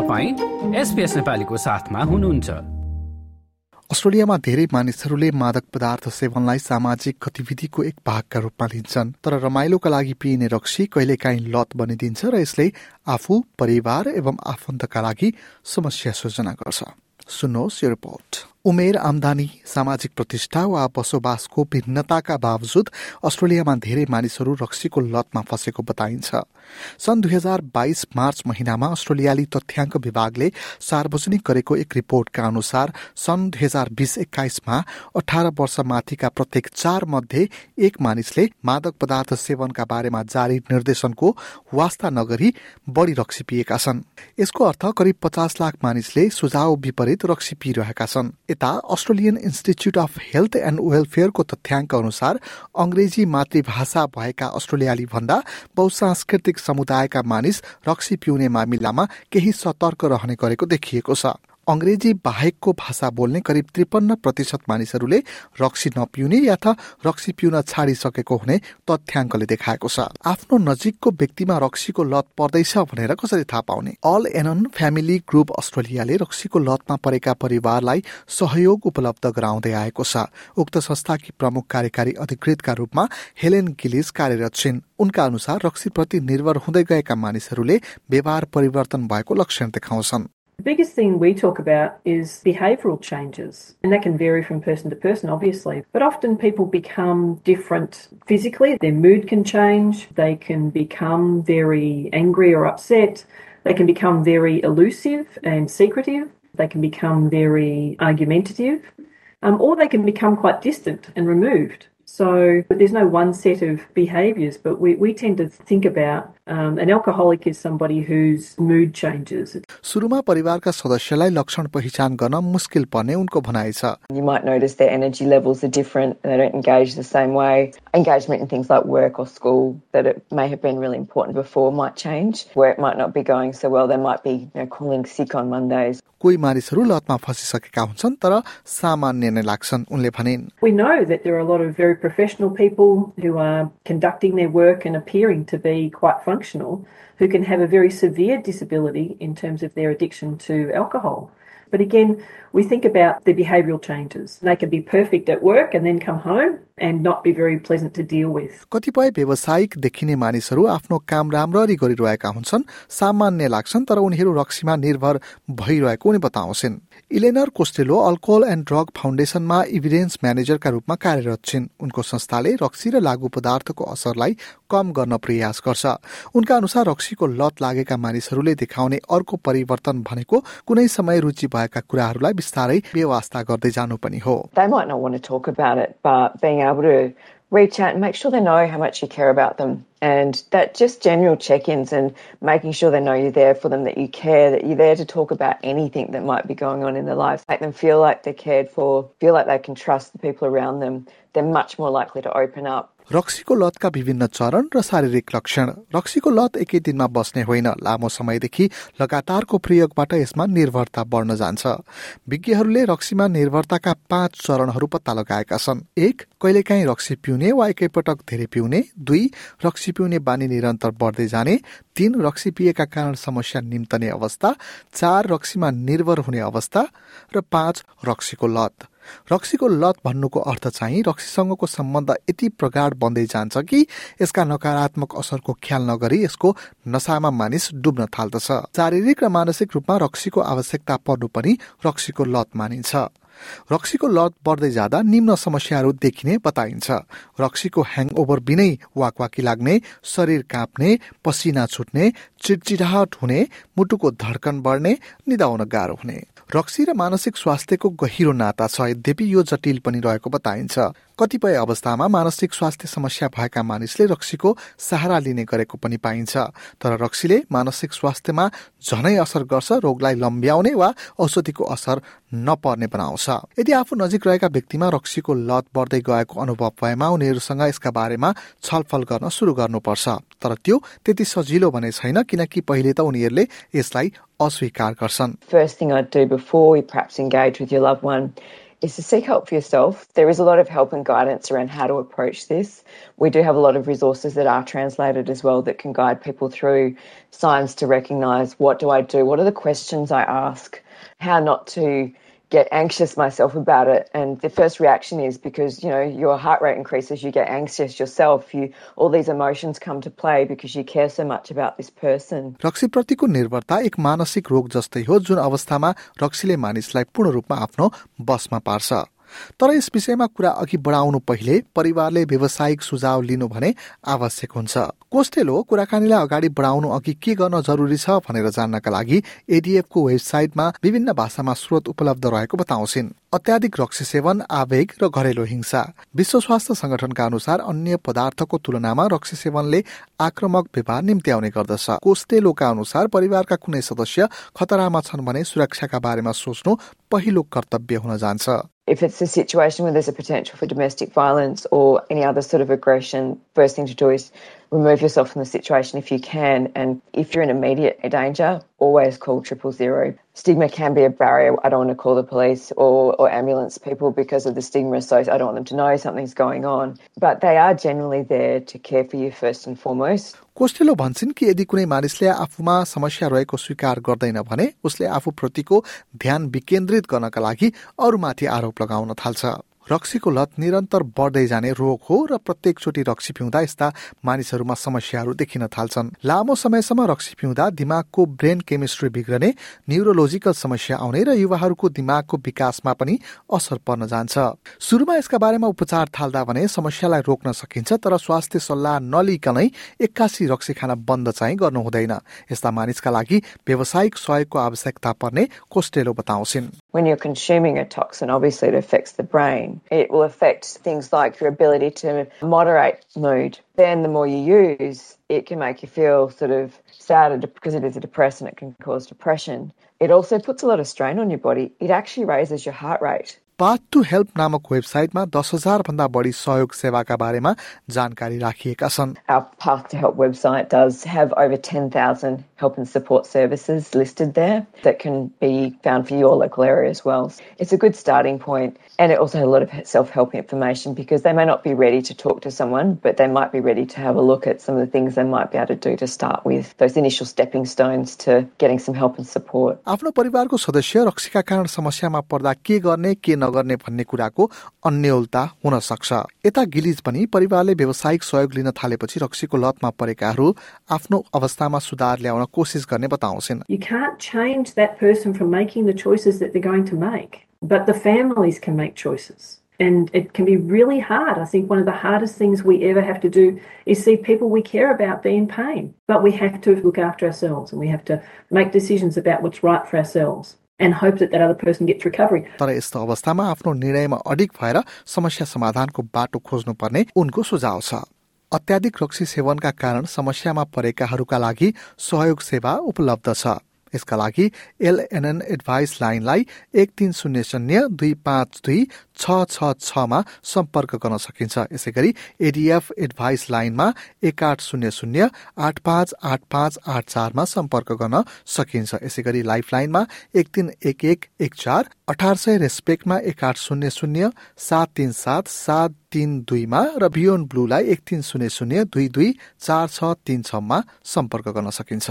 नेपालीको साथमा हुनुहुन्छ। अस्ट्रेलियामा धेरै मानिसहरूले मादक पदार्थ सेवनलाई सामाजिक गतिविधिको एक भागका रूपमा लिन्छन् तर रमाइलोका लागि पिइने रक्सी कहिलेकाहीँ लत बनिदिन्छ र यसले आफू परिवार एवं आफन्तका लागि समस्या सृजना गर्छ। सुन्नुहोस् यो रिपोर्ट। उमेर आमदानी सामाजिक प्रतिष्ठा वा बसोबासको भिन्नताका बावजुद अस्ट्रेलियामा धेरै मानिसहरू रक्सीको लतमा फँसेको बताइन्छ। सन् दुई हजार बाइस मार्च महिनामा अस्ट्रेलियाली तथ्याङ्क विभागले सार्वजनिक गरेको एक रिपोर्टका अनुसार सन् दुई हजार बिस एक्काइसमा अठार वर्ष माथिका प्रत्येक चार मध्ये एक मानिसले मादक पदार्थ सेवनका बारेमा जारी निर्देशनको वास्ता नगरी बढ़ी रक्सी पिएका छन्। यसको अर्थ करिब पचास लाख मानिसले सुझाव विपरीत रक्सी पिइरहेका छन्। यता Australian Institute of Health and वेलफेयरको तथ्याङ्क अनुसार अंग्रेजी मातृभाषा भएका अस्ट्रेलियाली भन्दा बहुसांस्कृतिक समुदायका मानिस रक्सी पिउने मामिलामा केही सतर्क रहने गरेको देखिएको छ। अंग्रेजी बाहेकको भाषा बोल्ने करिब त्रिपन्न प्रतिशत मानिसहरूले रक्सी नपिउने या त रक्सी पिउन छाडिसकेको हुने तथ्याङ्कले देखाएको छ। आफ्नो नजिकको व्यक्तिमा रक्सीको लत पर्दैछ भनेर कसरी थाहा पाउने? अल एनन फ्यामिली ग्रुप अस्ट्रेलियाले रक्सीको लतमा परेका परिवारलाई सहयोग उपलब्ध गराउँदै आएको छ। उक्त संस्थाकी प्रमुख कार्यकारी अधिकृतका रूपमा हेलेन गिलिस कार्यरत छिन्। उनका अनुसार रक्सीप्रति निर्भर हुँदै गएका मानिसहरूले व्यवहार परिवर्तन भएको लक्षण देखाउँछन्। The biggest thing we talk about is behavioural changes, and that can vary from person to person, obviously. But often people become different physically, their mood can change, they can become very angry or upset, they can become very elusive and secretive, they can become very argumentative, um, or they can become quite distant and removed. So there's no one set of behaviours, but we, we tend to think about um, an alcoholic is somebody whose mood changes. सुरुमा परिवारका सदस्यलाई लक्षण पहिचान गर्न मुस्किल पर्ने उनको भनाइ छ You might notice their energy levels are different. They don't engage the same way. Engagement in things like work or school that it may have been really important before might change. Where it might not be going so well, they might be you know, calling sick on Mondays. कोही मानिसहरू लतमा फसिसकेका हुन्छन् तर सामान्य नै लाग्छन् उनले भनिन् We know that there are a lot of very professional people who are conducting their work and appearing to be quite functional who can have a very severe disability in terms of their addiction to alcohol. But again, we think about the behavioural changes. They can be perfect at work and then come home and not be very pleasant to deal with. कतिपय व्यावसायिक देखिने मानिसहरू आफ्नो काम राम्ररी गरिरहेका हुन्छन् सामान्य लाग्छन् तर उनीहरू रक्सीमा निर्भर भइरहेको उनी बताउँछिन् Eleanor Costello alcohol and drug फाउन्डेसनमा evidence म्यानेजरका रूपमा कार्यरत छिन् उनको संस्थाले रक्सी र लागू पदार्थको असरलाई कम गर्न प्रयास गर्छ। उनका अनुसार रक्सीको लत लागेका मानिसहरूले देखाउने अर्को परिवर्तन भनेको कुनै समय रुचि भएका कुराहरूलाई बिस्तारै व्यवस्था गर्दै जानु पनि हो। And that just general check ins and making sure they know you're there for them, that you care, that you're there to talk about anything that might be going on in their lives. Make them feel like they're cared for, feel like they can trust the people around them. They're much more likely to open up. रक्सीको लतका विभिन्न चरण र शारीरिक लक्षण रक्सीको लत एकै दिनमा बस्ने होइन लामो समयदेखि लगातारको प्रयोगबाट यसमा निर्भरता बढ्न जान्छ विज्ञहरूले रक्सीमा निर्भरताका पाँच चरणहरू पत्ता लगाएका छन् एक कहिलेकाहीँ रक्सी पिउने वा एकैपटक धेरै पिउने दुई रक्सी पिउने बानी निरन्तर बढ्दै जाने तीन रक्सी पिएका कारण समस्या निम्तने अवस्था चार रक्सीमा निर्भर हुने अवस्था र पाँच रक्सीको लत। रक्सीको लत भन्नुको अर्थ चाहिँ रक्सीसँगको सम्बन्ध यति प्रगाढ बन्दै जान्छ कि यसका नकारात्मक असरको ख्याल नगरी यसको नसामा मानिस डुब्न थाल्दछ। शारीरिक र मानसिक रूपमा रक्सीको आवश्यकता पर्नु पनि रक्सीको लत मानिन्छ। रक्सीको लत बढ्दै जाँदा निम्न समस्याहरू देखिने बताइन्छ। रक्सीको ह्याङओभर बिनै वाकवाकी लाग्ने शरीर काँप्ने पसिना छुट्ने चिडचिडाहट हुने मुटुको धड्कन बढ्ने निदाउन गाह्रो हुने। रक्सी र मानसिक स्वास्थ्यको गहिरो नाता छ। यद्यपि यो जटिल पनि रहेको बताइन्छ। कतिपय अवस्थामा मानसिक स्वास्थ्य समस्या भएका मानिसले रक्सीको सहारा लिने गरेको पनि पाइन्छ। तर रक्सीले मानसिक स्वास्थ्यमा झनै असर गर्छ रोगलाई लम्ब्याउने वा औषधिको असर नपर्ने बनाउँछ। यदि आफू नजिक रहेका व्यक्तिमा रक्सीको लत बढ्दै गएको अनुभव भएमा उनीहरूसँग यसका बारेमा छलफल गर्न सुरु गर्नुपर्छ। तर त्यो त्यति सजिलो भने छैन किनकि पहिले त उनीहरूले यसलाई अस्वीकार गर्छन् First thing I'd do before you perhaps engage with your loved one is to seek help for yourself. There is a lot of help and guidance around how to approach this. We do have a lot of resources that are translated as well that can guide people through signs to recognize what do I do? What are the questions I ask? How not to get anxious myself about it and the first reaction is because you know your heart rate increases you get anxious yourself you all these emotions come to play because you care so much about this person रक्सीप्रतिको निर्भरता एक मानसिक रोग जस्तै हो जुन अवस्थामा रक्सीले मानिसलाई पूर्ण रूपमा आफ्नो बसमा पार्छ तर यस विषयमा कुरा अघि बढाउनु पहिले परिवारले व्यावसायिक सुझाव लिनु भने आवश्यक हुन्छ। कोस्टेलो कुराकानीलाई अगाडि बढाउनु अघि के गर्न जरुरी छ भनेर जान्नका लागि एडिएफको वेबसाइटमा विभिन्न भाषामा स्रोत उपलब्ध रहेको बताउँछिन्। अत्याधिक रक्सी सेवन आवेग र घरेलु हिंसा। विश्व स्वास्थ्य संगठनका अनुसार अन्य पदार्थको तुलनामा रक्सी सेवनले आक्रमक व्यवहार निम्ति आउने गर्दछ। कोस्टेलोका अनुसार परिवारका कुनै सदस्य खतरामा छन् भने सुरक्षाका बारेमा सोच्नु पहिलो कर्तव्य हुन जान्छ। If it's a situation where there's a potential for domestic violence or any other sort of aggression, first thing to do is remove yourself from the situation if you can. And if you're in immediate danger, always call triple zero. Stigma can be a barrier. I don't want to call the police or, or ambulance people because of the stigma. So I don't want them to know something's going on. But they are generally there to care for you first and foremost. Costello भन्छन् कि यदि कुनै मानिसले आफूमा समस्या रहेको स्वीकार गर्दैन भने उसले आफूप्रतिको ध्यान विकेन्द्रित गर्नका लागि अरूमाथि आरोप लगाउन थाल्छ रक्सीको लत निरन्तर बढ्दै जाने रोग हो र प्रत्येकचोटि रक्सी पिउँदा यस्ता मानिसहरूमा समस्याहरू देखिन थाल्छन्। लामो समयसम्म रक्सी पिउँदा दिमागको ब्रेन केमिस्ट्री बिग्रने न्युरोलोजिकल समस्या आउने र युवाहरूको दिमागको विकासमा पनि असर पर्न जान्छ। सुरुमा यसका बारेमा उपचार थाल्दा भने समस्यालाई रोक्न सकिन्छ तर स्वास्थ्य सल्लाह नलिकनै एक्कासी रक्सी खान बन्द चाहिँ गर्नु हुँदैन। यस्ता मानिसका लागि व्यावसायिक सहयोगको आवश्यकता पर्ने कोस्टेलो बताउँछिन्। When you're consuming a toxin, obviously it affects the brain. It will affect things like your ability to moderate mood. Then the more you use, it can make you feel sort of sad because it is a depressant. It can cause depression. It also puts a lot of strain on your body. It actually raises your heart rate. Path to help नामक वेबसाइटमा दस हजार भन्दा बढी सहयोग सेवाका बारेमा जानकारी राखिएका छन् Our Path to Help website does have over 10,000 help and support services listed there that can be found for your local area as well. It's a good starting point and it also has a lot of self-help information because they may not be ready to talk to someone but they might be ready to have a look at some of the things they might be able to do to start with those initial stepping stones to getting some help and support. आफ्नो परिवारको सदस्य रक्सीका कारण समस्यामा पर्दा के गर्ने के नगर्ने भन्ने कुराको अन्यलता हुन सक्छ यता गिलिज पनि परिवारले व्यावसायिक सहयोग लिन थालेपछि रक्सीको लतमा परेकाहरू आफ्नो अवस्थामा सुधार ल्याउन कोसिस गर्ने बताउँछन् You can't change that person from making the choices that they're going to make, but the families can make choices. And it can be really hard. I think one of the hardest things we ever have to do is see people we care about be in pain. But we have to look after ourselves and we have to make decisions about what's right for ourselves. and hope that that other person gets recovery. तर यस्तो अवस्थामा आफ्नो निर्णयमा अडिक भएर समस्या समाधानको बाटो खोज्नुपर्ने उनको सुझाव छ अत्याधिक रक्सी सेवनका कारण समस्यामा परेकाहरूका लागि सहयोग सेवा उपलब्ध छ। यसका लागि एलएनएन एडभाइस लाइनलाई एक तिन शून्य शून्य दुई पाँच दुई छ छ छमा सम्पर्क गर्न सकिन्छ। यसै गरी एडिएफ एडभाइस लाइनमा एक आठ शून्य शून्य आठ पाँच आठ पाँच आठ चारमा सम्पर्क गर्न सकिन्छ। यसै गरी लाइफ लाइनमा एक तिन एक एक एक चार अठार सय रेस्पेक्टमा एक आठ शून्य शून्य सात तिन सात सात तिन दुईमा र बियोन ब्लूलाई एक तिन शून्य शून्य दुई दुई चार छ तिन छमा सम्पर्क गर्न सकिन्छ।